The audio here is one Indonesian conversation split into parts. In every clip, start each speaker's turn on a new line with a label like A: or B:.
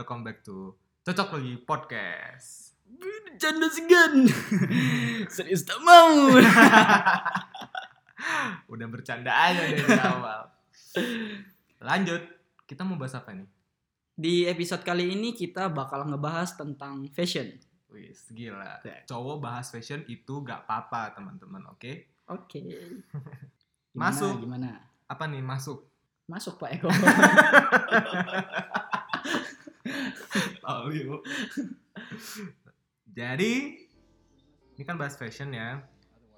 A: Welcome back to Cocok Lagi Podcast.
B: Bercanda segan. Serius tak mau.
A: Udah bercanda aja dari awal. Lanjut, kita mau bahas apa nih?
B: Di episode kali ini kita bakal ngebahas tentang fashion.
A: Wih, gila.
B: Ya.
A: Cowok bahas fashion itu gak apa-apa teman-teman, oke?
B: Oke. Gimana,
A: Masuk.
B: Gimana?
A: Apa nih masuk?
B: Masuk Pak Eko.
A: Jadi, ini kan bahas fashion ya.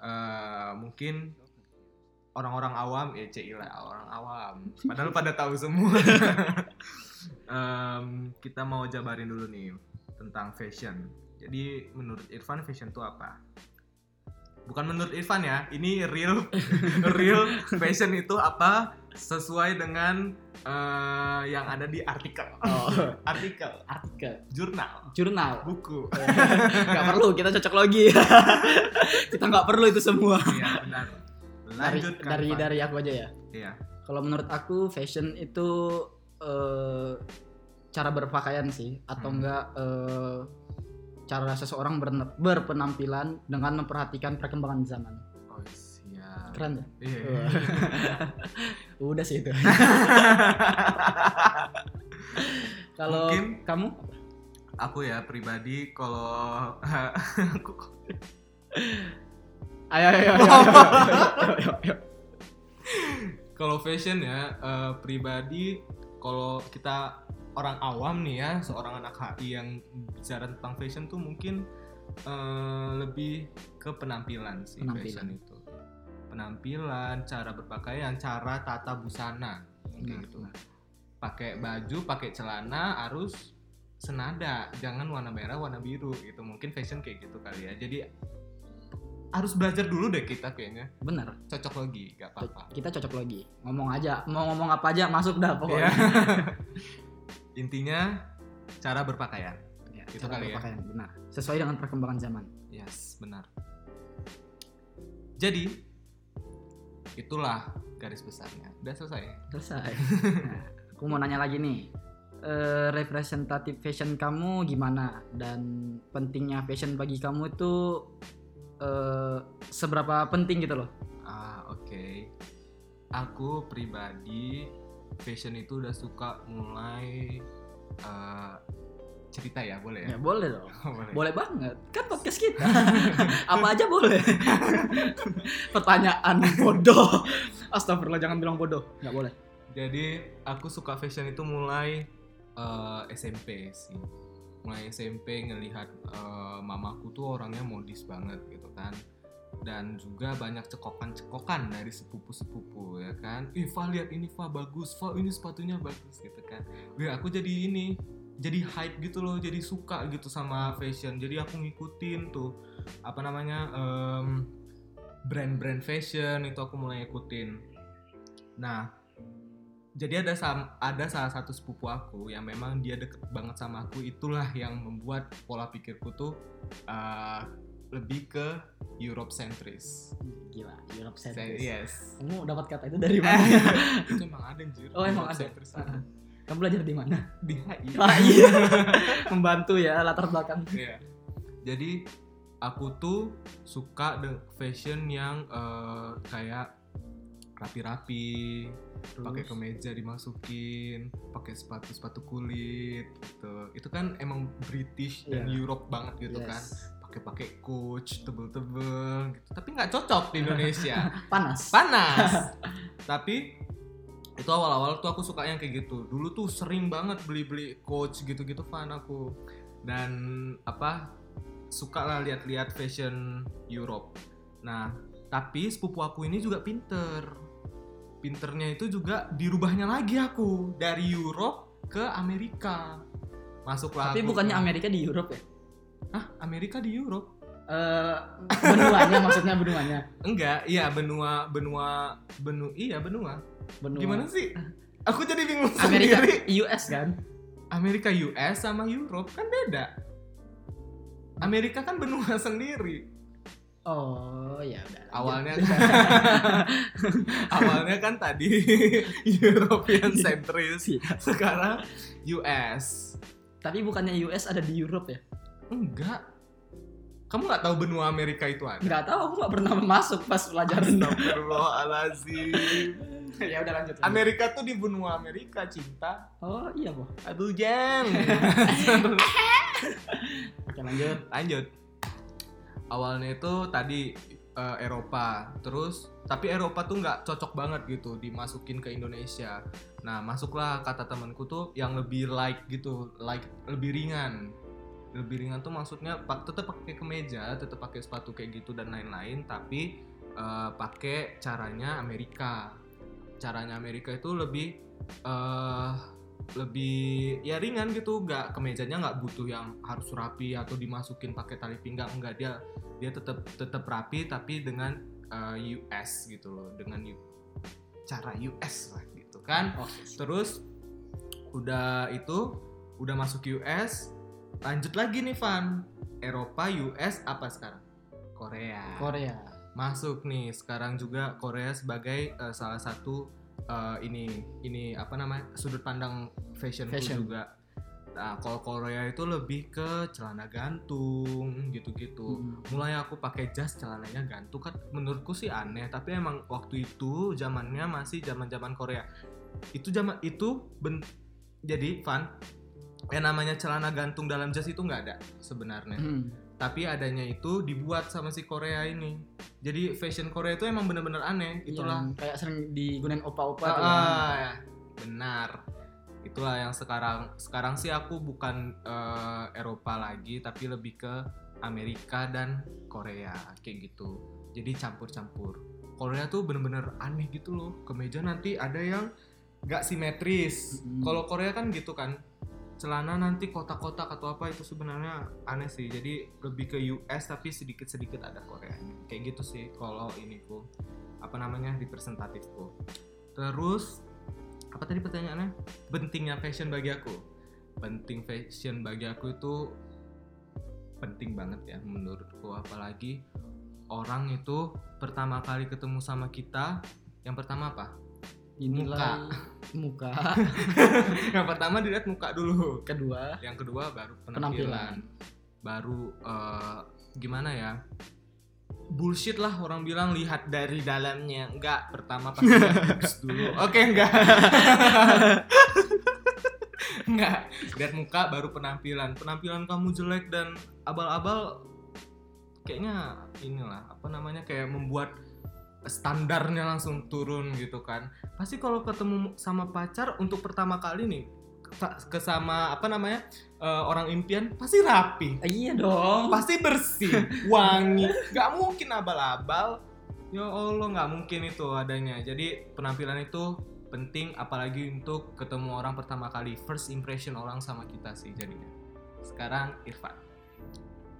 A: Eh, mungkin orang-orang awam, ya cila orang awam. Padahal pada tahu semua. Em, kita mau jabarin dulu nih tentang fashion. Jadi menurut Irfan fashion itu apa? Bukan menurut Irfan ya, ini real real fashion itu apa sesuai dengan eh, yang ada di artikel.
B: Oh,
A: Artikel,
B: artikel,
A: jurnal,
B: jurnal.
A: buku.
B: Gak perlu, kita cocok lagi. kita nggak perlu itu semua.
A: Iya benar.
B: Dari
A: kan,
B: dari dari aku aja ya.
A: Iya.
B: Kalau menurut aku fashion itu eh, cara berpakaian sih atau
A: Hmm.
B: enggak eh, cara seseorang berpenampilan dengan memperhatikan perkembangan zaman.
A: Oh siap.
B: Keren ya?
A: Iya.
B: Udah sih itu. Kalau kamu
A: Aku ya pribadi kalau aku
B: ayo ayo ayo. ayo, ayo, ayo, ayo.
A: kalau fashion ya eh, pribadi kalau kita orang awam nih ya seorang anak HI yang bicara tentang fashion tuh mungkin eh, lebih ke penampilan sih
B: Penampilan.
A: fashion itu penampilan cara berpakaian cara tata busana kayak
B: Benar,
A: gitu
B: benar.
A: pakai baju pakai celana harus senada jangan warna merah warna biru gitu mungkin fashion kayak gitu kali ya jadi harus belajar dulu deh kita kayaknya
B: Bener.
A: cocok lagi gak apa-apa
B: Kita cocok lagi. Ngomong aja, mau ngomong apa aja masuk dah
A: Iya.
B: pokoknya.
A: Intinya cara berpakaian.
B: Ya,
A: Itu
B: cara
A: kali ya.
B: berpakaian, benar. Sesuai dengan perkembangan zaman.
A: Yes, benar. Jadi itulah garis besarnya. Udah selesai.
B: Selesai. Nah, aku mau nanya lagi nih. Eh, representatif fashion kamu gimana dan pentingnya fashion bagi kamu itu eh, seberapa penting gitu loh?
A: Ah, oke. Aku pribadi fashion itu udah suka mulai eh, cerita ya, boleh ya?
B: Ya boleh dong.
A: boleh.
B: Boleh banget. Kan podcast kita. Apa aja boleh. Pertanyaan bodoh. Astagfirullah jangan bilang bodoh. Nggak boleh.
A: Jadi aku suka fashion itu mulai eh, SMP sih. Mulai SMP ngelihat eh, mamaku tuh orangnya modis banget gitu kan. Dan juga banyak cekokan-cekokan dari sepupu-sepupu ya kan. Ih, Fa lihat ini Fa bagus, Fa ini sepatunya bagus gitu kan. Wih, aku jadi ini jadi hype gitu loh, jadi suka gitu sama fashion. Jadi aku ngikutin tuh apa namanya em, brand-brand fashion itu aku mulai ngikutin. Nah, jadi ada ada salah satu sepupu aku yang memang dia deket banget sama aku itulah yang membuat pola pikirku tuh uh, lebih ke Europe centris.
B: Gila, Europe centris.
A: Yes.
B: Kamu dapat kata itu dari mana?
A: itu emang ada anjir.
B: Oh, emang
A: Europe
B: ada? Kamu belajar di mana?
A: Di HI.
B: Ah, iya. Membantu ya latar belakang.
A: Iya. Jadi aku tuh suka the fashion yang uh, kayak rapi-rapi, pakai kemeja dimasukin, pakai sepatu-sepatu kulit gitu. Itu kan emang British dan
B: Iya.
A: Europe banget gitu
B: Yes.
A: kan. Pakai-pakai coach tebel-tebel gitu. Tapi nggak cocok di Indonesia.
B: Panas.
A: Panas. Tapi itu awal-awal tuh aku suka yang kayak gitu. Dulu tuh sering banget beli-beli coach gitu-gitu fan aku. Dan apa suka lah lihat-lihat fashion Europe. Nah, tapi sepupu aku ini juga pinter. Pinternya itu juga dirubahnya lagi aku dari Europe ke Amerika. Masuklah.
B: Tapi
A: aku
B: bukannya
A: ke-
B: Amerika di Europe ya?
A: Hah, Amerika di Europe?
B: Eh benuanya maksudnya benuanya.
A: Enggak, iya benua benua benu iya benua.
B: Benua.
A: Gimana sih? Aku jadi bingung
B: Amerika
A: sendiri.
B: US kan?
A: Amerika US sama Europe kan beda. Amerika kan benua sendiri.
B: Oh ya udah.
A: Awalnya kan awalnya kan tadi European centris.
B: Iya.
A: Sekarang US.
B: Tapi bukannya US ada di Europe ya?
A: Enggak. Kamu nggak tahu benua Amerika itu ada?
B: Nggak tahu, aku nggak pernah masuk pas pelajaran.
A: Astagfirullahaladzim.
B: ya udah lanjut. lanjut.
A: Amerika tuh di benua Amerika, cinta.
B: Oh iya boh.
A: Aduh, Jeng.
B: Oke lanjut.
A: Lanjut. Awalnya itu tadi eh, Eropa, terus tapi Eropa tuh nggak cocok banget gitu dimasukin ke Indonesia. Nah masuklah kata temanku tuh yang lebih light gitu, like lebih ringan. Lebih ringan tuh maksudnya pak tetap pakai kemeja, tetap pakai sepatu kayak gitu dan lain-lain, tapi eh, pakai caranya Amerika. Caranya Amerika itu lebih eh lebih ya ringan gitu nggak kemejanya nggak butuh yang harus rapi atau dimasukin pakai tali pinggang enggak dia dia tetap tetap rapi tapi dengan uh, US gitu loh dengan U- cara US lah gitu kan
B: Oke.
A: terus udah itu udah masuk US lanjut lagi nih Van Eropa US apa sekarang Korea
B: Korea.
A: masuk nih sekarang juga Korea sebagai eh, salah satu eh, ini ini apa namanya sudut pandang fashion,
B: Fashion.
A: juga. Nah kalau Korea itu lebih ke celana gantung gitu-gitu.
B: Hmm.
A: Mulai aku pakai jas celananya gantung kan menurutku sih aneh tapi emang waktu itu zamannya masih zaman-zaman Korea. Itu zaman itu ben, jadi Van yang namanya celana gantung dalam jas itu nggak ada sebenarnya
B: Hmm.
A: tapi adanya itu dibuat sama si Korea ini. Jadi fashion Korea itu emang bener-bener aneh. Itulah.
B: Yang kayak sering digunain opa-opa
A: Ah,
B: kan.
A: ya. benar. Itulah yang sekarang sekarang sih aku bukan eh, Eropa lagi tapi lebih ke Amerika dan Korea kayak gitu. Jadi campur-campur. Korea tuh bener-bener aneh gitu loh. Kemeja nanti ada yang nggak simetris.
B: Mm.
A: Kalau Korea kan gitu kan. Celana nanti kotak-kotak atau apa itu sebenarnya aneh sih. Jadi lebih ke US tapi sedikit-sedikit ada Korea. Kayak gitu sih kalau iniku apa namanya representatifku. Terus apa tadi pertanyaannya? Pentingnya fashion bagi aku. Penting fashion bagi aku itu penting banget ya menurutku apalagi orang itu pertama kali ketemu sama kita yang pertama apa?
B: Dinilai muka.
A: yang pertama dilihat muka dulu.
B: Kedua
A: Yang kedua baru penampilan.
B: penampilan.
A: Baru eh, gimana ya? Bullshit lah orang bilang lihat dari dalamnya. Enggak, pertama pasti dulu. Oke, enggak. enggak. Lihat muka baru penampilan. Penampilan kamu jelek dan abal-abal kayaknya inilah apa namanya kayak membuat standarnya langsung turun gitu kan. Pasti kalau ketemu sama pacar untuk pertama kali nih ke- ke sama apa namanya eh, orang impian pasti rapi
B: iya dong.
A: pasti bersih, wangi, nggak mungkin abal-abal. Ya Allah nggak mungkin itu adanya. Jadi penampilan itu penting, apalagi untuk ketemu orang pertama kali, first impression orang sama kita sih jadinya. Sekarang Irfan.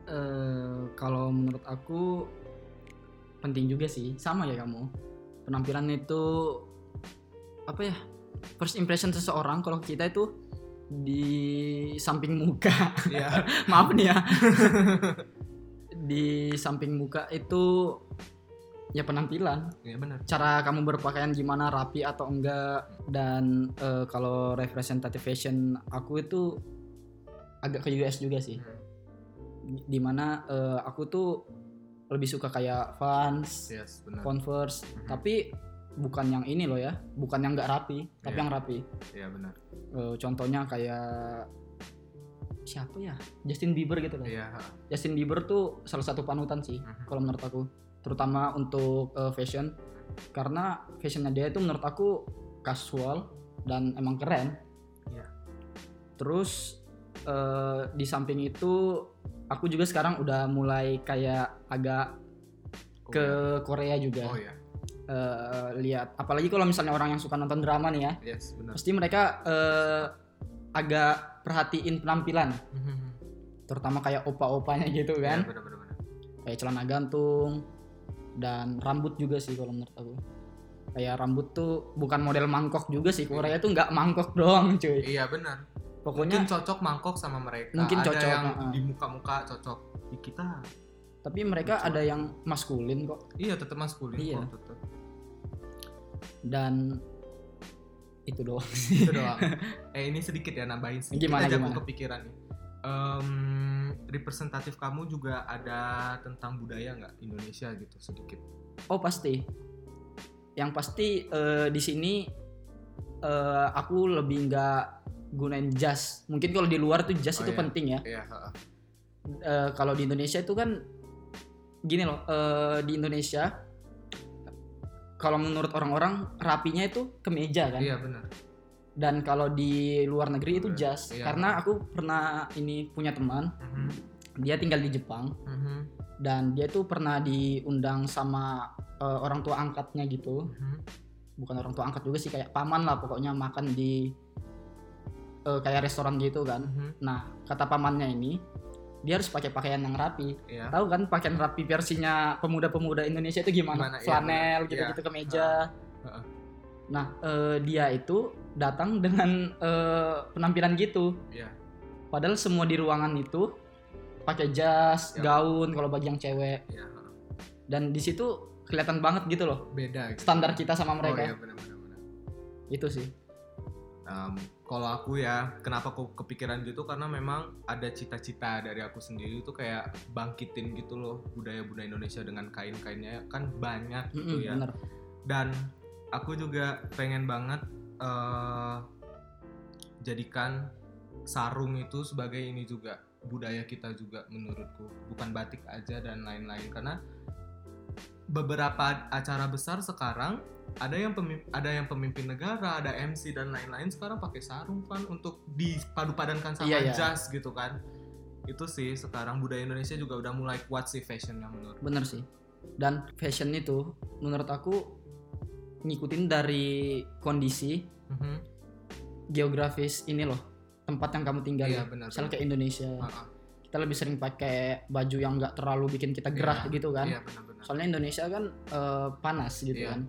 B: Eh, kalau menurut aku penting juga sih. Sama ya kamu. Penampilan itu apa ya first impression seseorang kalau kita itu di samping muka.
A: Iya.
B: maaf nih ya. Di samping muka itu ya penampilan.
A: Iya benar.
B: cara kamu berpakaian gimana rapi atau enggak. Dan eh, kalau representative fashion aku itu agak ke US juga sih. Di mana eh, aku tuh lebih suka kayak Vans,
A: Yes.
B: Converse,
A: Mhm.
B: tapi bukan yang ini loh ya, bukan yang nggak rapi, tapi
A: Iya.
B: yang rapi.
A: Iya benar.
B: Eh, contohnya kayak siapa ya, Justin Bieber gitu loh.
A: Iya.
B: Justin Bieber tuh salah satu panutan sih,
A: Mhm.
B: kalau menurut aku, terutama untuk eh, fashion, karena fashionnya dia itu menurut aku casual dan emang keren.
A: Iya.
B: Terus eh, di samping itu, aku juga sekarang udah mulai kayak agak ke Korea juga.
A: Oh ya.
B: Eh, lihat apalagi kalau misalnya orang yang suka nonton drama nih ya
A: Yes, benar.
B: pasti mereka eh, agak perhatiin penampilan terutama kayak opa-opanya gitu kan
A: Iya, benar benar benar.
B: kayak celana gantung dan rambut juga sih kalau menurut aku kayak rambut tuh bukan model mangkok juga sih Korea tuh nggak mangkok doang cuy
A: Iya benar.
B: Pokoknya
A: Mungkin cocok mangkok sama mereka.
B: Mungkin
A: ada
B: cocok,
A: yang di muka-muka cocok. Di kita
B: tapi mereka
A: Cocok.
B: ada yang maskulin kok
A: iya tetap maskulin
B: Iya.
A: kok tetap.
B: dan itu doang
A: itu doang eh ini sedikit ya nambahin sedikit
B: Gimana,
A: aja
B: gimana?
A: aku kepikiran nih Em, representatif kamu juga ada tentang budaya nggak Indonesia gitu sedikit
B: oh pasti yang pasti eh, di sini eh, aku lebih nggak gunain jas. Mungkin kalau di luar tuh jas
A: Oh,
B: itu
A: iya.
B: penting ya.
A: Iya.
B: Eh, kalau di Indonesia itu kan gini loh eh, di Indonesia kalau menurut orang-orang rapinya itu kemeja kan?
A: Iya benar.
B: Dan kalau di luar negeri itu jas.
A: Iya.
B: karena aku pernah ini punya teman
A: Mhm,
B: dia tinggal di Jepang.
A: Mhm,
B: dan dia tuh pernah diundang sama eh, orang tua angkatnya gitu.
A: Mhm.
B: bukan orang tua angkat juga sih kayak paman lah pokoknya makan di eh, kayak restoran gitu kan.
A: Mhm,
B: nah kata pamannya ini dia harus pakai pakaian yang rapi.
A: Iya.
B: Tahu kan pakaian rapi versinya pemuda-pemuda Indonesia itu gimana,
A: Gimana? Iya,
B: flanel gitu-gitu
A: Iya.
B: kemeja
A: Heeh.
B: nah eh, dia itu datang dengan eh, penampilan gitu.
A: Iya.
B: Padahal semua di ruangan itu pakai jas
A: Ya.
B: gaun kalau bagi yang cewek.
A: Iya heeh.
B: dan di situ kelihatan banget gitu loh.
A: Beda gitu.
B: standar kita sama
A: oh
B: mereka.
A: iya benar benar benar.
B: Itu sih
A: Em, kalau aku ya kenapa aku kepikiran gitu? Karena memang ada cita-cita dari aku sendiri itu kayak bangkitin gitu loh budaya-budaya Indonesia dengan kain-kainnya. Kan banyak gitu
B: Mm-mm,
A: ya.
B: bener.
A: Dan aku juga pengen banget eh jadikan sarung itu sebagai ini juga budaya kita juga menurutku. Bukan batik aja dan lain-lain. Karena beberapa acara besar sekarang ada yang pemimpin, ada yang pemimpin negara ada MC dan lain-lain sekarang pakai sarung kan untuk dipadu-padankan sama
B: Iya, iya.
A: jas gitu kan itu sih sekarang budaya Indonesia juga udah mulai kuat sih fashionnya menurut
B: bener sih dan fashion itu menurut aku ngikutin dari kondisi
A: Mhm.
B: geografis ini loh tempat yang kamu tinggal
A: Iya, benar,
B: misalnya
A: benar.
B: kayak Indonesia
A: Ah, ah.
B: kita lebih sering pakai baju yang nggak terlalu bikin kita gerah
A: Iya,
B: gitu kan
A: Iya benar-benar.
B: Soalnya Indonesia kan eh, panas gitu
A: Iya.
B: kan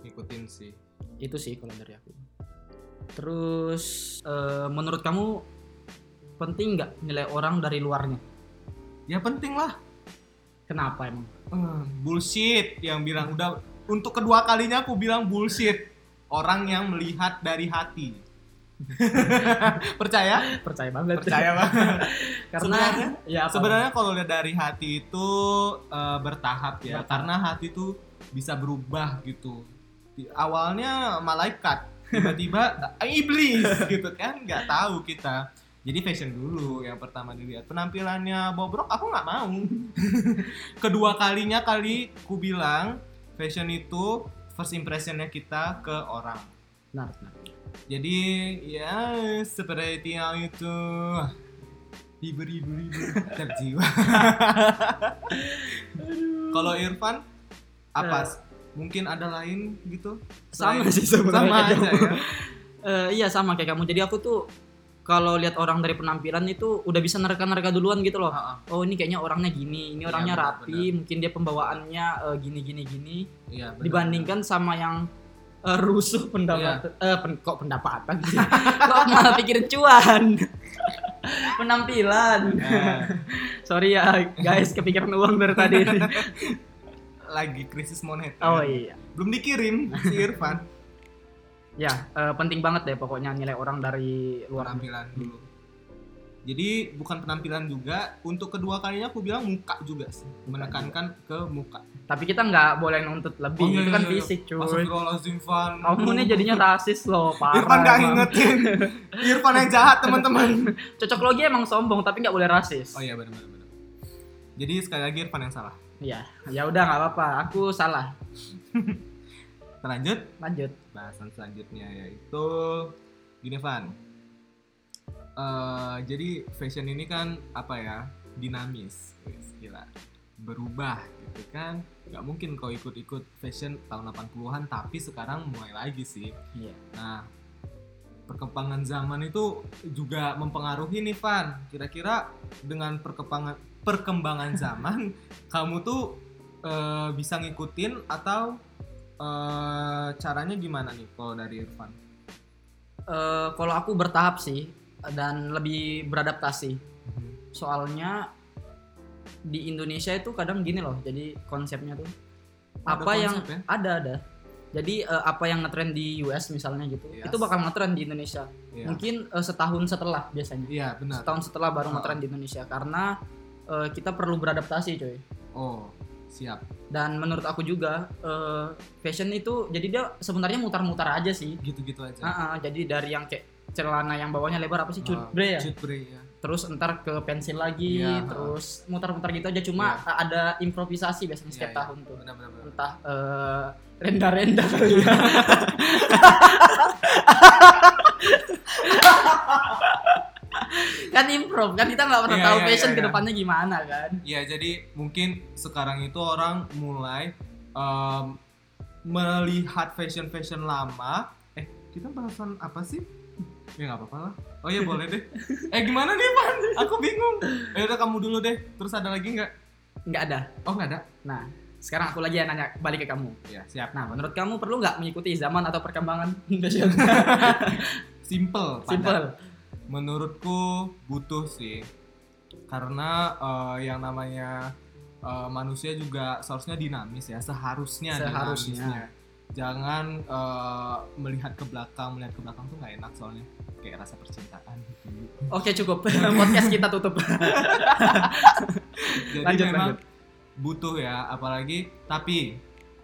A: Ngikutin sih.
B: itu sih kalau dari aku terus eh, menurut kamu penting nggak nilai orang dari luarnya
A: Ya penting lah.
B: kenapa emang
A: Eh, bullshit yang bilang udah untuk kedua kalinya aku bilang bullshit. Orang yang melihat dari hati. Percaya?
B: percaya banget
A: Percaya banget.
B: karena
A: Sebenarnya-
B: ya apa?
A: Sebenarnya kalau lihat dari hati itu eh, bertahap ya,
B: Bertahap.
A: karena hati itu bisa berubah gitu. Di- Awalnya malaikat, tiba-tiba eh, iblis gitu kan, nggak tahu kita. Jadi fashion dulu yang pertama dilihat penampilannya bobrok aku nggak mau. Kedua kalinya kali ku bilang fashion itu first impressionnya kita ke orang.
B: benar, benar.
A: Jadi ya seperti yang itu hibur-hibur terjiwa. Kalau Irfan apa?
B: Eh.
A: Mungkin ada lain gitu?
B: sama
A: Selain-
B: sih sebenarnya
A: Sama aja
B: kamu.
A: ya.
B: Eh, iya sama kayak kamu jadi aku tuh kalau lihat orang dari penampilan itu udah bisa nerka-nerka duluan gitu loh
A: Ha-ha.
B: oh ini kayaknya orangnya gini ini orangnya
A: benar,
B: rapi mungkin dia pembawaannya eh, gini gini gini
A: benar.
B: dibandingkan sama yang eh, rusuh
A: Iya.
B: pendapat eh pen- kok pendapatan sih? Kok malah pikirin cuan? Penampilan.
A: Eh,
B: sorry ya guys kepikiran uang dari tadi.
A: Lagi krisis moneter.
B: oh iya.
A: Belum dikirim si Irfan.
B: Ya eh, penting banget deh pokoknya nilai orang dari luar
A: penampilan dulu. Jadi bukan penampilan juga, untuk kedua kalinya aku bilang muka juga sih, menekankan ke muka.
B: tapi kita nggak boleh nuntut lebih
A: Oh, iya,
B: itu kan
A: iya, iya.
B: fisik cuy
A: Astagfirullahaladzim, Van.
B: kamu nih jadinya rasis loh parah
A: Irfan gak
B: emang.
A: ingetin. Irfan yang jahat teman-teman.
B: cocok logi emang sombong tapi nggak boleh rasis
A: Oh iya benar-benar. benar. Jadi sekali lagi Irfan yang salah.
B: Iya, ya udah nggak apa-apa aku salah
A: Terlanjut
B: lanjut
A: bahasan selanjutnya yaitu gini Van. Eh, jadi fashion ini kan apa ya dinamis, Wis, gila berubah gitu kan. Gak mungkin kau ikut-ikut fashion tahun 80-an tapi sekarang mulai lagi sih.
B: Iya.
A: Nah, perkembangan zaman itu juga mempengaruhi nih Van. Kira-kira dengan perkembangan perkembangan zaman kamu tuh eh, bisa ngikutin atau eh, caranya gimana nih kalau dari Irfan?
B: Eh, kalau aku bertahap sih dan lebih beradaptasi soalnya di Indonesia itu kadang gini loh jadi konsepnya tuh
A: Ada
B: apa yang
A: konsep ya?
B: ada ada Jadi eh, apa yang ngetrend di US misalnya gitu,
A: Yes.
B: itu bakal ngetrend di Indonesia.
A: Iya.
B: Mungkin eh, setahun setelah biasanya.
A: Iya, benar.
B: Setahun setelah baru
A: Ah.
B: ngetrend di Indonesia karena eh, kita perlu beradaptasi, coy.
A: Oh, siap.
B: Dan menurut aku juga eh, fashion itu jadi dia sebenarnya mutar-mutar aja sih.
A: Gitu-gitu aja.
B: Ah, ah, jadi dari yang kayak celana yang bawahnya lebar apa sih cutbre ya
A: Cutbre ya.
B: terus ntar ke pensil lagi
A: Iya,
B: terus mutar-mutar gitu aja cuma ada improvisasi biasanya
A: Iya,
B: setiap
A: iya.
B: tahun tuh
A: Benar-benar. benar.
B: entah eh, renda-renda kali ya kan improv kan kita nggak pernah
A: Iya,
B: tahu
A: iya,
B: fashion
A: iya,
B: ke
A: iya.
B: depannya gimana kan
A: Iya, jadi mungkin sekarang itu orang mulai em, melihat fashion-fashion lama. Eh, kita bahasan apa sih? Ya nggak apa-apa lah. Oh iya boleh deh. Eh gimana nih Pan? Aku bingung. Eh udah kamu dulu deh. Terus ada lagi nggak?
B: nggak ada
A: Oh nggak ada.
B: nah sekarang aku lagi yang nanya balik ke kamu
A: Ya siap.
B: nah menurut kamu perlu nggak mengikuti zaman atau perkembangan fashion
A: Simple.
B: simple
A: Menurutku butuh sih. Karena eh, yang namanya eh, manusia juga seharusnya dinamis ya, seharusnya,
B: Seharusnya.
A: Jangan eh, melihat ke belakang, melihat ke belakang tuh nggak enak soalnya kayak rasa percintaan gitu.
B: Oke cukup podcast kita tutup.
A: Jadi
B: Lanjut,
A: memang
B: lanjut.
A: butuh ya, apalagi tapi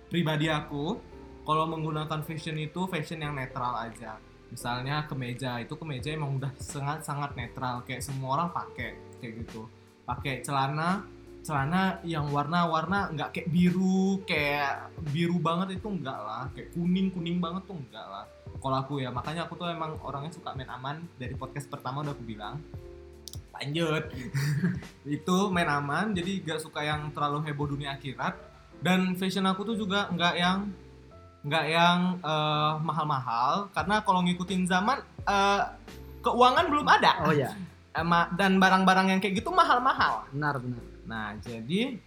A: pribadi aku kalau menggunakan fashion itu fashion yang netral aja. Misalnya kemeja itu kemeja emang udah sangat sangat netral kayak semua orang pakai kayak gitu. Pakai celana celana yang warna-warna nggak kayak biru kayak biru banget itu enggak lah. Kayak kuning kuning banget tuh enggak lah. Kalau aku ya makanya aku tuh emang orangnya suka main aman. Dari podcast pertama udah aku bilang. Lanjut. Itu main aman jadi gak suka yang terlalu heboh dunia akhirat. Dan fashion aku tuh juga nggak yang nggak yang eh, mahal-mahal. Karena kalau ngikutin zaman eh, keuangan belum ada.
B: Oh
A: ya,Ema- dan barang-barang yang kayak gitu mahal-mahal.
B: Benar benar.
A: Nah, jadi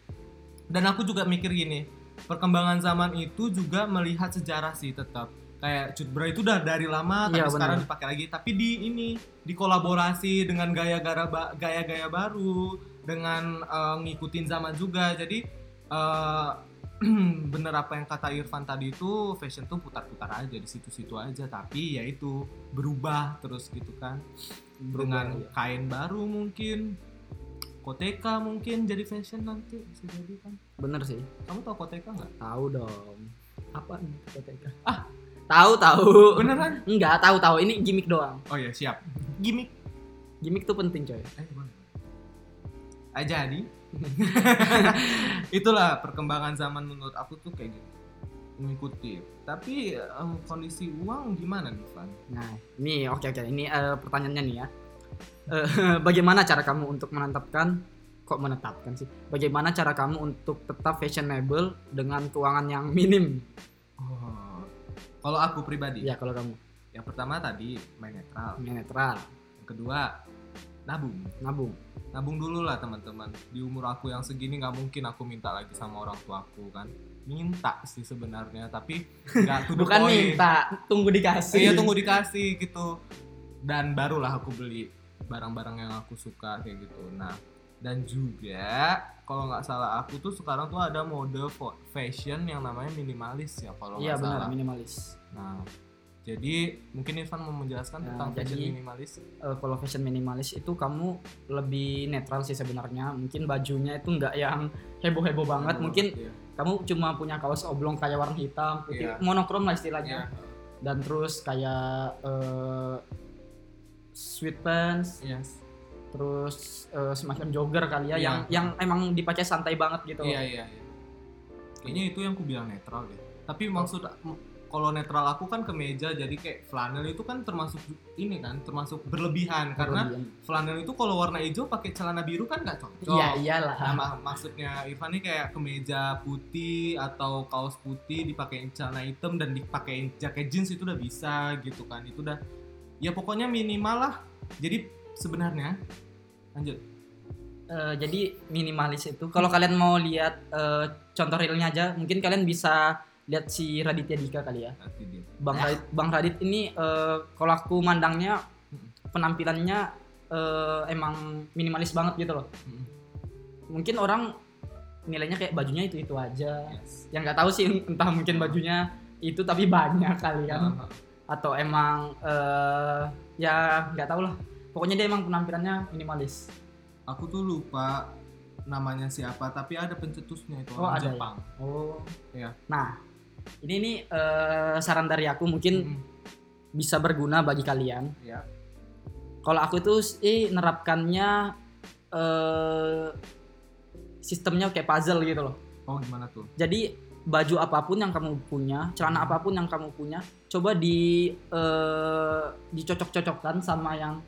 A: dan aku juga mikir gini, perkembangan zaman itu juga melihat sejarah sih tetap. Kayak cutbra itu udah dari lama tapi
B: Iya,
A: sekarang dipakai lagi, tapi di ini dikolaborasi dengan gaya-gaya gaya-gaya baru dengan eh, ngikutin zaman juga. Jadi eh, bener apa yang kata Irfan tadi itu fashion tuh putar-putar aja di situ-situ aja tapi ya itu berubah terus gitu kan dengan
B: iya.
A: kain baru mungkin koteka mungkin jadi fashion nanti bisa jadi kan
B: Bener sih.
A: kamu tahu koteka nggak
B: Tahu dong. Apa nih koteka?
A: Ah.
B: tahu tahu.
A: beneran
B: Enggak, tahu tahu. Ini gimmick doang.
A: oh ya siap gimmick
B: Gimmick tuh penting, coy.
A: eh gimana ah jadi itulah perkembangan zaman menurut aku tuh kayak gitu mengikuti tapi em, kondisi uang gimana nih Van?
B: Nah, ini oke oke. Ini eh, pertanyaannya nih ya. Eh, bagaimana cara kamu untuk menetapkan kok menetapkan sih? Bagaimana cara kamu untuk tetap fashionable dengan keuangan yang minim?
A: oh kalau aku pribadi
B: Ya kalau kamu
A: yang pertama tadi main netral
B: yang netral,
A: yang kedua nabung
B: nabung.
A: nabung dulu lah teman-teman di umur aku yang segini nggak mungkin aku minta lagi sama orang tua aku kan minta sih sebenarnya tapi nggak
B: Bukan
A: point.
B: minta, tunggu dikasih.
A: iya tunggu dikasih gitu dan barulah aku beli barang-barang yang aku suka kayak gitu nah dan juga kalau nggak salah aku tuh sekarang tuh ada mode fashion yang namanya minimalis ya kalau
B: Iya
A: nggak
B: benar,
A: salah
B: minimalis.
A: nah jadi mungkin Irfan mau menjelaskan
B: Nah,
A: tentang fashion
B: jadi-
A: minimalis
B: Eh, kalau fashion minimalis itu kamu lebih netral sih sebenarnya. Mungkin bajunya itu nggak yang heboh-heboh banget. Mungkin
A: Iya.
B: kamu cuma punya kaos oblong kayak warna hitam, putih,
A: Iya.
B: monokrom lah
A: Iya.
B: istilahnya. Dan terus kayak eh sweat pants,
A: Yes.
B: terus eh, semacam jogger kali ya,
A: Iya.
B: yang yang emang dipakai santai banget gitu.
A: Iya iya iya. Kayaknya itu yang ku bilang netral deh. Tapi maksud m- kalau netral aku kan kemeja jadi kayak flanel itu kan termasuk ini kan termasuk berlebihan karena
B: Berlebihan.
A: flanel itu kalau warna hijau pakai celana biru kan nggak cocok.
B: Iya iyalah.
A: Nah, mak- maksudnya Irfan ini kayak kemeja putih atau kaos putih dipakein celana hitam dan dipakein jaket jeans itu udah bisa gitu kan. Itu udah ya pokoknya minimal lah. Jadi sebenarnya lanjut.
B: Eh, jadi minimalis itu kalau kalian mau lihat eh, contoh realnya aja mungkin kalian bisa lihat si Raditya Dika kali ya. Bang Radit, Bang Radit ini eh, kalau aku mandangnya penampilannya eh, emang minimalis banget gitu loh mungkin orang nilainya kayak bajunya itu itu aja
A: Yes.
B: yang nggak tahu sih entah mungkin bajunya itu tapi banyak kali kan
A: ah.
B: Atau emang eh ya nggak tahu lah. Pokoknya dia emang penampilannya minimalis.
A: Aku tuh lupa namanya siapa tapi ada pencetusnya itu
B: Oh,
A: orang
B: ada ya?
A: Jepang.
B: Oh.
A: Iya.
B: nah ini nih eh, saran dari aku mungkin
A: Mm-mm.
B: bisa berguna bagi kalian.
A: Ya
B: kalau aku tuh sih nerapkannya eh sistemnya kayak puzzle gitu loh.
A: Oh gimana tuh?
B: Jadi baju apa pun yang kamu punya celana apa pun yang kamu punya coba di eh, dicocok-cocokkan sama yang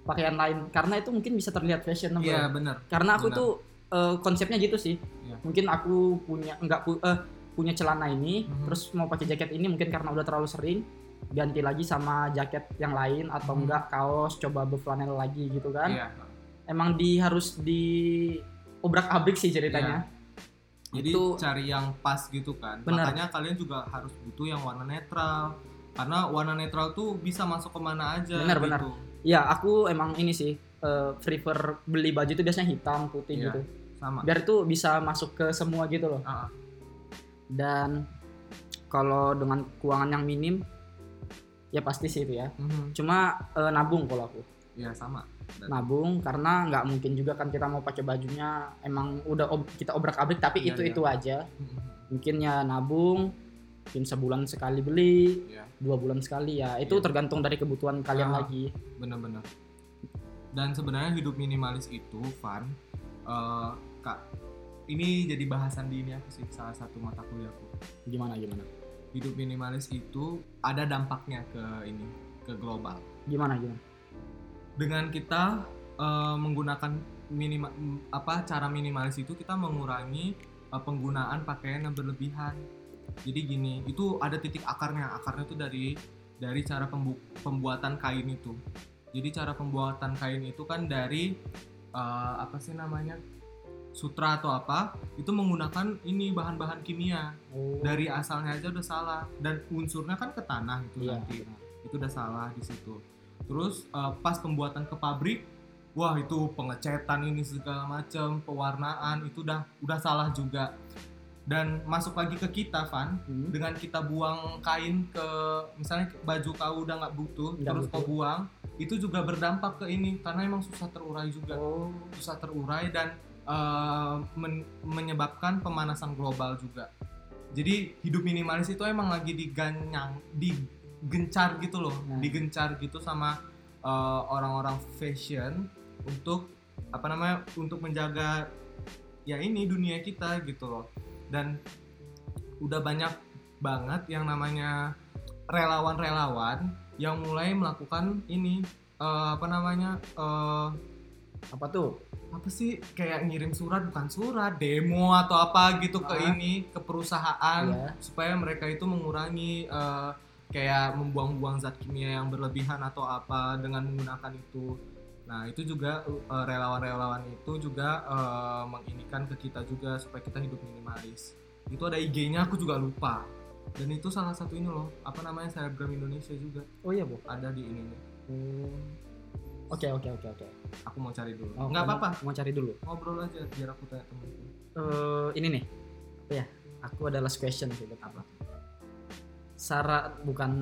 B: pakaian lain. Karena itu mungkin bisa terlihat fashionable
A: iya bener
B: karena aku
A: benar.
B: tuh eh, konsepnya gitu sih.
A: Iya.
B: mungkin aku punya nggak pu- eh, punya celana ini
A: Mhm.
B: terus mau pakai jaket ini mungkin karena udah terlalu sering ganti lagi sama jaket yang lain atau
A: Mhm.
B: enggak kaos coba berflanel lagi gitu kan.
A: Iya.
B: Emang di harus di obrak abrik sih ceritanya
A: jadi
B: Itu-
A: cari yang pas gitu kan
B: Benar.
A: makanya kalian juga harus butuh yang warna netral karena warna netral tuh bisa masuk ke mana aja
B: Benar,
A: gitu.
B: benar. ya aku emang ini sih eh, prefer beli baju itu biasanya hitam putih
A: Iya.
B: gitu
A: sama
B: biar itu bisa masuk ke semua gitu loh
A: Ah, ah.
B: dan kalau dengan keuangan yang minim ya pasti sih itu ya
A: Mhm.
B: cuma eh, nabung kalau aku
A: Iya sama
B: nabung karena nggak mungkin juga kan kita mau pakai bajunya emang udah ob- kita obrak abrik tapi
A: Iya,
B: itu
A: iya.
B: itu aja. Mungkin ya nabung mungkin sebulan sekali beli
A: Iya.
B: dua bulan sekali ya itu tergantung dari kebutuhan kalian
A: Ah.
B: lagi.
A: bener-bener dan sebenarnya hidup minimalis itu fun Eh, kak ini jadi bahasan di ini aku sih salah satu mata kuliahku
B: gimana gimana?
A: Hidup minimalis itu ada dampaknya ke ini ke global.
B: Gimana gimana
A: dengan kita eh, menggunakan minima apa cara minimalis itu kita mengurangi eh, penggunaan pakaian yang berlebihan. Jadi gini itu ada titik akarnya. Akarnya itu dari dari cara pembu- pembuatan kain itu. Jadi cara pembuatan kain itu kan dari eh, apa sih namanya sutra atau apa itu menggunakan ini bahan-bahan kimia.
B: Oh.
A: Dari asalnya aja udah salah. Dan unsurnya kan ke tanah itu
B: iya.
A: nanti. Itu udah salah di situ terus uh, pas pembuatan ke pabrik wah itu pengecetan ini segala macam pewarnaan itu udah udah salah juga dan masuk lagi ke kita Van
B: Hmm.
A: dengan kita buang kain ke misalnya baju kau udah nggak butuh
B: Nggak
A: terus
B: butuh.
A: kau buang itu juga berdampak ke ini karena emang susah terurai juga
B: oh
A: susah terurai dan uh, men- menyebabkan pemanasan global juga. Jadi hidup minimalis itu emang lagi diganyang, digencar gitu loh,
B: Nah.
A: digencar gitu sama uh, orang-orang fashion untuk apa namanya untuk menjaga ya ini dunia kita gitu loh. Dan udah banyak banget yang namanya relawan-relawan yang mulai melakukan ini uh, apa namanya uh,
B: apa tuh
A: apa sih kayak ngirim surat bukan surat demo atau apa gitu ke
B: Ah.
A: ini ke perusahaan
B: Iya.
A: supaya mereka itu mengurangi eh, kayak membuang-buang zat kimia yang berlebihan atau apa dengan menggunakan itu. Nah itu juga eh, relawan-relawan itu juga eh, menginikan ke kita juga supaya kita hidup minimalis. Itu ada IG-nya aku juga lupa. Dan itu salah satu ini loh apa namanya selebgram Indonesia juga.
B: Oh iya bu?
A: Ada di ini
B: Oh. oke oke oke oke.
A: Aku mau cari dulu.
B: Oh,
A: nggak apa-apa.
B: mau cari dulu.
A: Ngobrol aja biar aku tanya temenku
B: eh ini nih. Apa ya? Aku ada last question sih buat apa saran bukan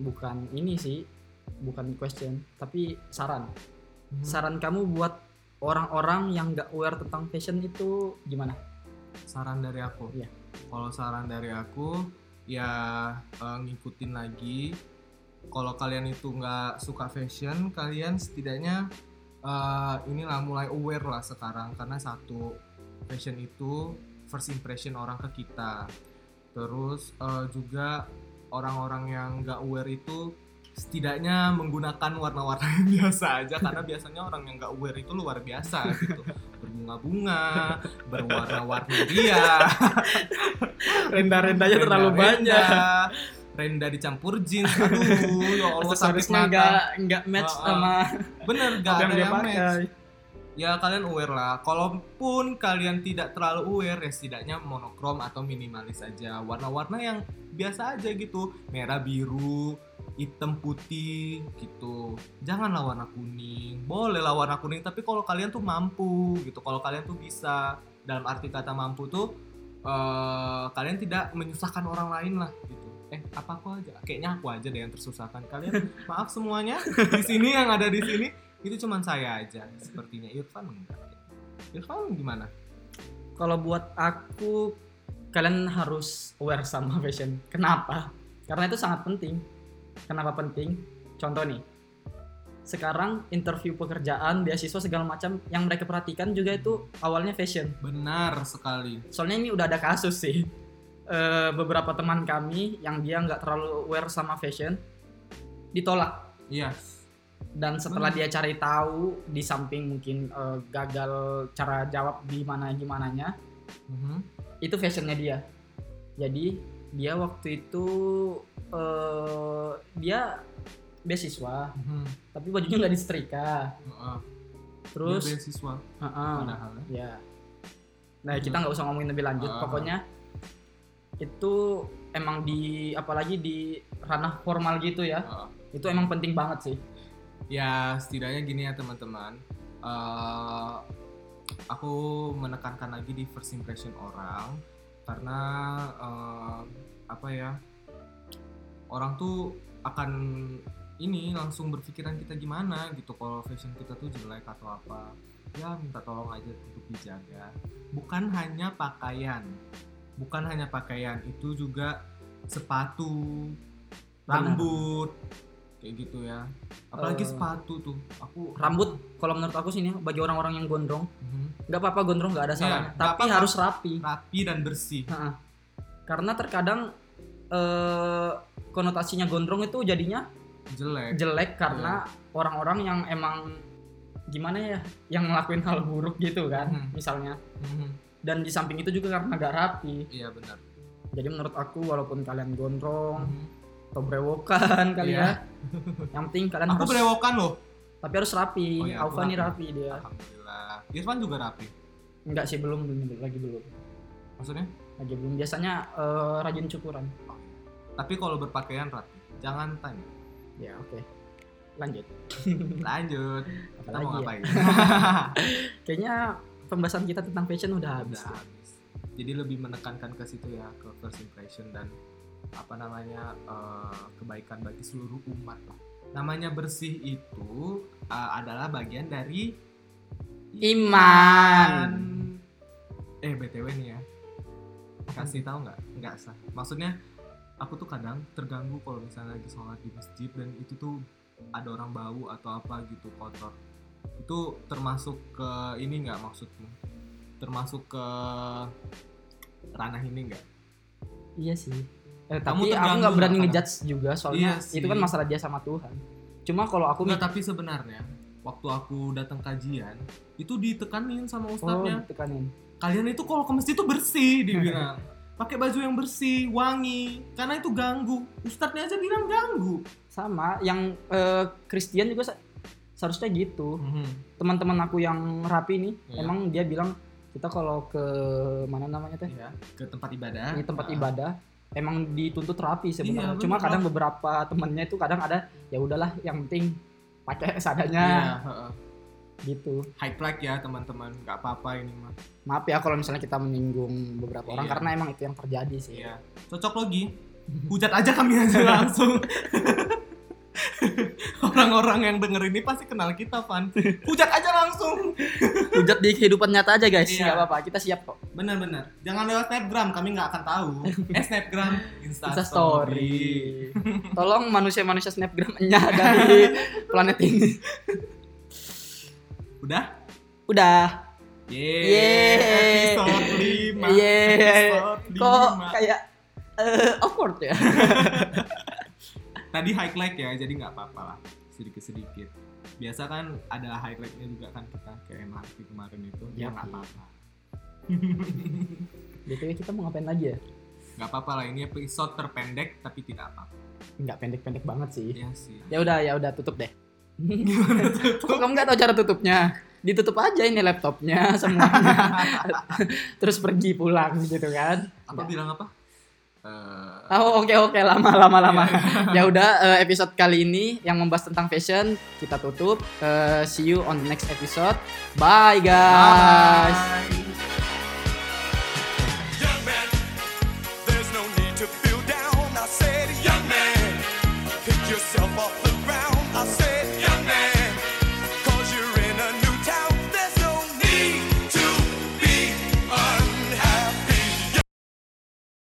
B: bukan ini sih bukan question tapi saran.
A: Hmm.
B: saran kamu buat orang-orang yang nggak aware tentang fashion itu gimana?
A: Saran dari aku?
B: Iya.
A: kalau saran dari aku ya eh, ngikutin lagi. Kalau kalian itu nggak suka fashion kalian setidaknya eh, inilah mulai aware lah sekarang. Karena satu fashion itu first impression orang ke kita. Terus eh, juga orang-orang yang nggak aware itu setidaknya menggunakan warna-warna yang biasa aja karena biasanya orang yang nggak aware itu luar biasa gitu. Berbunga-bunga berwarna-warni ria
B: renda-rendanya
A: Renda-renda, renda dicampur jeans aduh ya Allah mata.
B: nggak nggak match sama
A: bener gak ada
B: dia
A: yang match ya kalian aware lah. Kalaupun kalian tidak terlalu aware ya setidaknya monokrom atau minimalis aja. Warna-warna yang biasa aja gitu. Merah biru hitam putih gitu. Janganlah warna kuning. Bolehlah warna kuning tapi kalau kalian tuh mampu gitu. Kalau kalian tuh bisa. Dalam arti kata mampu tuh eh, kalian tidak menyusahkan orang lain lah gitu. Eh apa aku aja. Kayaknya aku aja deh yang tersusahkan. Kalian maaf semuanya. Di sini yang ada di sini itu cuman saya aja sepertinya Irfan enggak Irfan gimana
B: Kalau buat aku kalian harus aware sama fashion. Kenapa? Karena itu sangat penting. Kenapa penting? Contoh nih. Sekarang interview pekerjaan, beasiswa segala macam yang mereka perhatikan juga itu awalnya fashion.
A: benar sekali
B: Soalnya ini udah ada kasus sih. Eh, beberapa teman kami yang dia nggak terlalu aware sama fashion ditolak
A: iya
B: dan setelah dia cari tahu di samping mungkin eh, gagal cara jawab gimana gimananya
A: Mhm.
B: itu fashionnya dia jadi dia waktu itu eh dia beasiswa
A: Mhm.
B: tapi bajunya nggak disetrika
A: Heeh.
B: terus
A: Dia beasiswa
B: Heeh.
A: padahal ya.
B: ya nah kita nggak usah ngomongin lebih lanjut
A: Ah.
B: pokoknya itu emang di apalagi di ranah formal gitu ya
A: Heeh.
B: itu emang penting banget sih
A: ya setidaknya gini ya teman-teman. Eh, aku menekankan lagi di first impression orang karena eh, apa ya orang tuh akan ini langsung berpikiran kita gimana gitu kalau fashion kita tuh jelek atau apa. Ya minta tolong aja untuk dijaga. Bukan hanya pakaian. Bukan hanya pakaian itu juga sepatu
B: Benar.
A: rambut kayak gitu ya apalagi
B: Eh,
A: sepatu tuh aku
B: rambut kalau menurut aku sih nih bagi orang-orang yang gondrong
A: Mhm.
B: nggak apa-apa gondrong nggak ada
A: Iya,
B: salahnya
A: nggak
B: tapi
A: apa-apa.
B: harus rapi
A: rapi dan bersih
B: Heeh. karena terkadang eh, konotasinya gondrong itu jadinya
A: jelek
B: jelek karena orang-orang yang emang gimana ya yang ngelakuin hal buruk gitu kan
A: Hmm.
B: misalnya
A: Mhm.
B: dan di samping itu juga karena gak rapi
A: iya benar
B: jadi menurut aku walaupun kalian gondrong
A: Mhm.
B: Atau brewokan kali
A: Iya.
B: ya yang penting kalian
A: aku
B: harus
A: berewokan loh.
B: Tapi harus rapi.
A: Oh iya,
B: Alfa nih
A: rapi.
B: dia.
A: Alhamdulillah. Irfan juga rapi?
B: Enggak sih belum belum lagi belum.
A: Maksudnya?
B: Lagi belum. Biasanya eh, rajin cukuran.
A: Tapi kalau berpakaian rapi jangan tanya.
B: Ya oke. Lanjut.
A: Lanjut. Kita
B: Apalagi
A: mau
B: ya?
A: ngapain?
B: Kayaknya pembahasan kita tentang fashion udah habis
A: Udah habis. jadi lebih menekankan ke situ ya ke first impression dan apa namanya eh, kebaikan bagi seluruh umat. Lah namanya bersih itu eh, adalah bagian dari
B: Iman.
A: eh btw nih ya. Kasih tahu nggak? Nggak sah. Maksudnya aku tuh kadang terganggu kalau misalnya lagi sholat di masjid dan itu tuh ada orang bau atau apa gitu kotor. Itu termasuk ke ini nggak maksudmu? Termasuk ke ranah ini nggak?
B: Iya sih. Eh,
A: Kamu
B: tapi aku nggak berani ngejudge juga soalnya
A: Iya
B: itu kan masalah dia sama Tuhan. Cuma kalau aku
A: Nggak, tapi sebenarnya waktu aku datang kajian itu ditekanin sama
B: oh
A: ustadznya
B: tekanin.
A: kalian itu kalau ke masjid itu bersih dibilang pakai baju yang bersih wangi karena itu ganggu ustadznya aja bilang ganggu
B: Sama yang eh, Christian juga se- seharusnya gitu. Teman-teman aku yang rapi nih
A: Iya.
B: emang dia bilang kita kalau ke mana namanya teh?
A: ya ke tempat ibadah
B: Ini tempat
A: Ah.
B: ibadah emang dituntut rapi sebenarnya.
A: Iya,
B: Cuma
A: bener,
B: kadang beberapa temennya itu kadang ada ya udahlah yang penting pakai seadanya
A: Iya,
B: gitu.
A: high flag ya teman-teman nggak apa-apa ini mah
B: Maaf ya kalau misalnya kita menyinggung beberapa orang
A: Iya.
B: karena emang itu yang terjadi sih.
A: iya cocok logi hujat aja kami aja langsung orang-orang yang denger ini pasti kenal kita Van hujat aja langsung
B: Hujat di kehidupan nyata aja guys,
A: Iya.
B: nggak apa-apa, kita siap kok.
A: bener-bener jangan lewat snapgram kami nggak akan tahu eh snapgram
B: Insta
A: insta
B: story. Tolong manusia-manusia snapgramnya dari planet ini.
A: udah
B: Udah.
A: Yeay,
B: Yeay.
A: episode 5
B: Yeay.
A: episode
B: Kok
A: 5.
B: kayak eh, awkward ya?
A: tadi highlight ya jadi nggak apa-apa lah sedikit-sedikit biasa kan ada highlightnya juga kan kita kayak MRT kemarin itu ya nggak apa-apa
B: BTW kita mau ngapain lagi ya?
A: nggak apa-apa lah ini episode terpendek tapi tidak apa-apa
B: Nggak pendek-pendek banget sih.
A: ya sih
B: Ya udah, ya udah tutup deh. Kok kamu nggak tahu cara tutupnya? Ditutup aja ini laptopnya semuanya. Terus pergi pulang gitu kan?
A: apa bilang apa Eh,
B: Oh oke oke lama lama lama. ya udah eh, episode kali ini yang membahas tentang fashion kita tutup. Eh, see you on the next episode. Bye guys.
A: bye.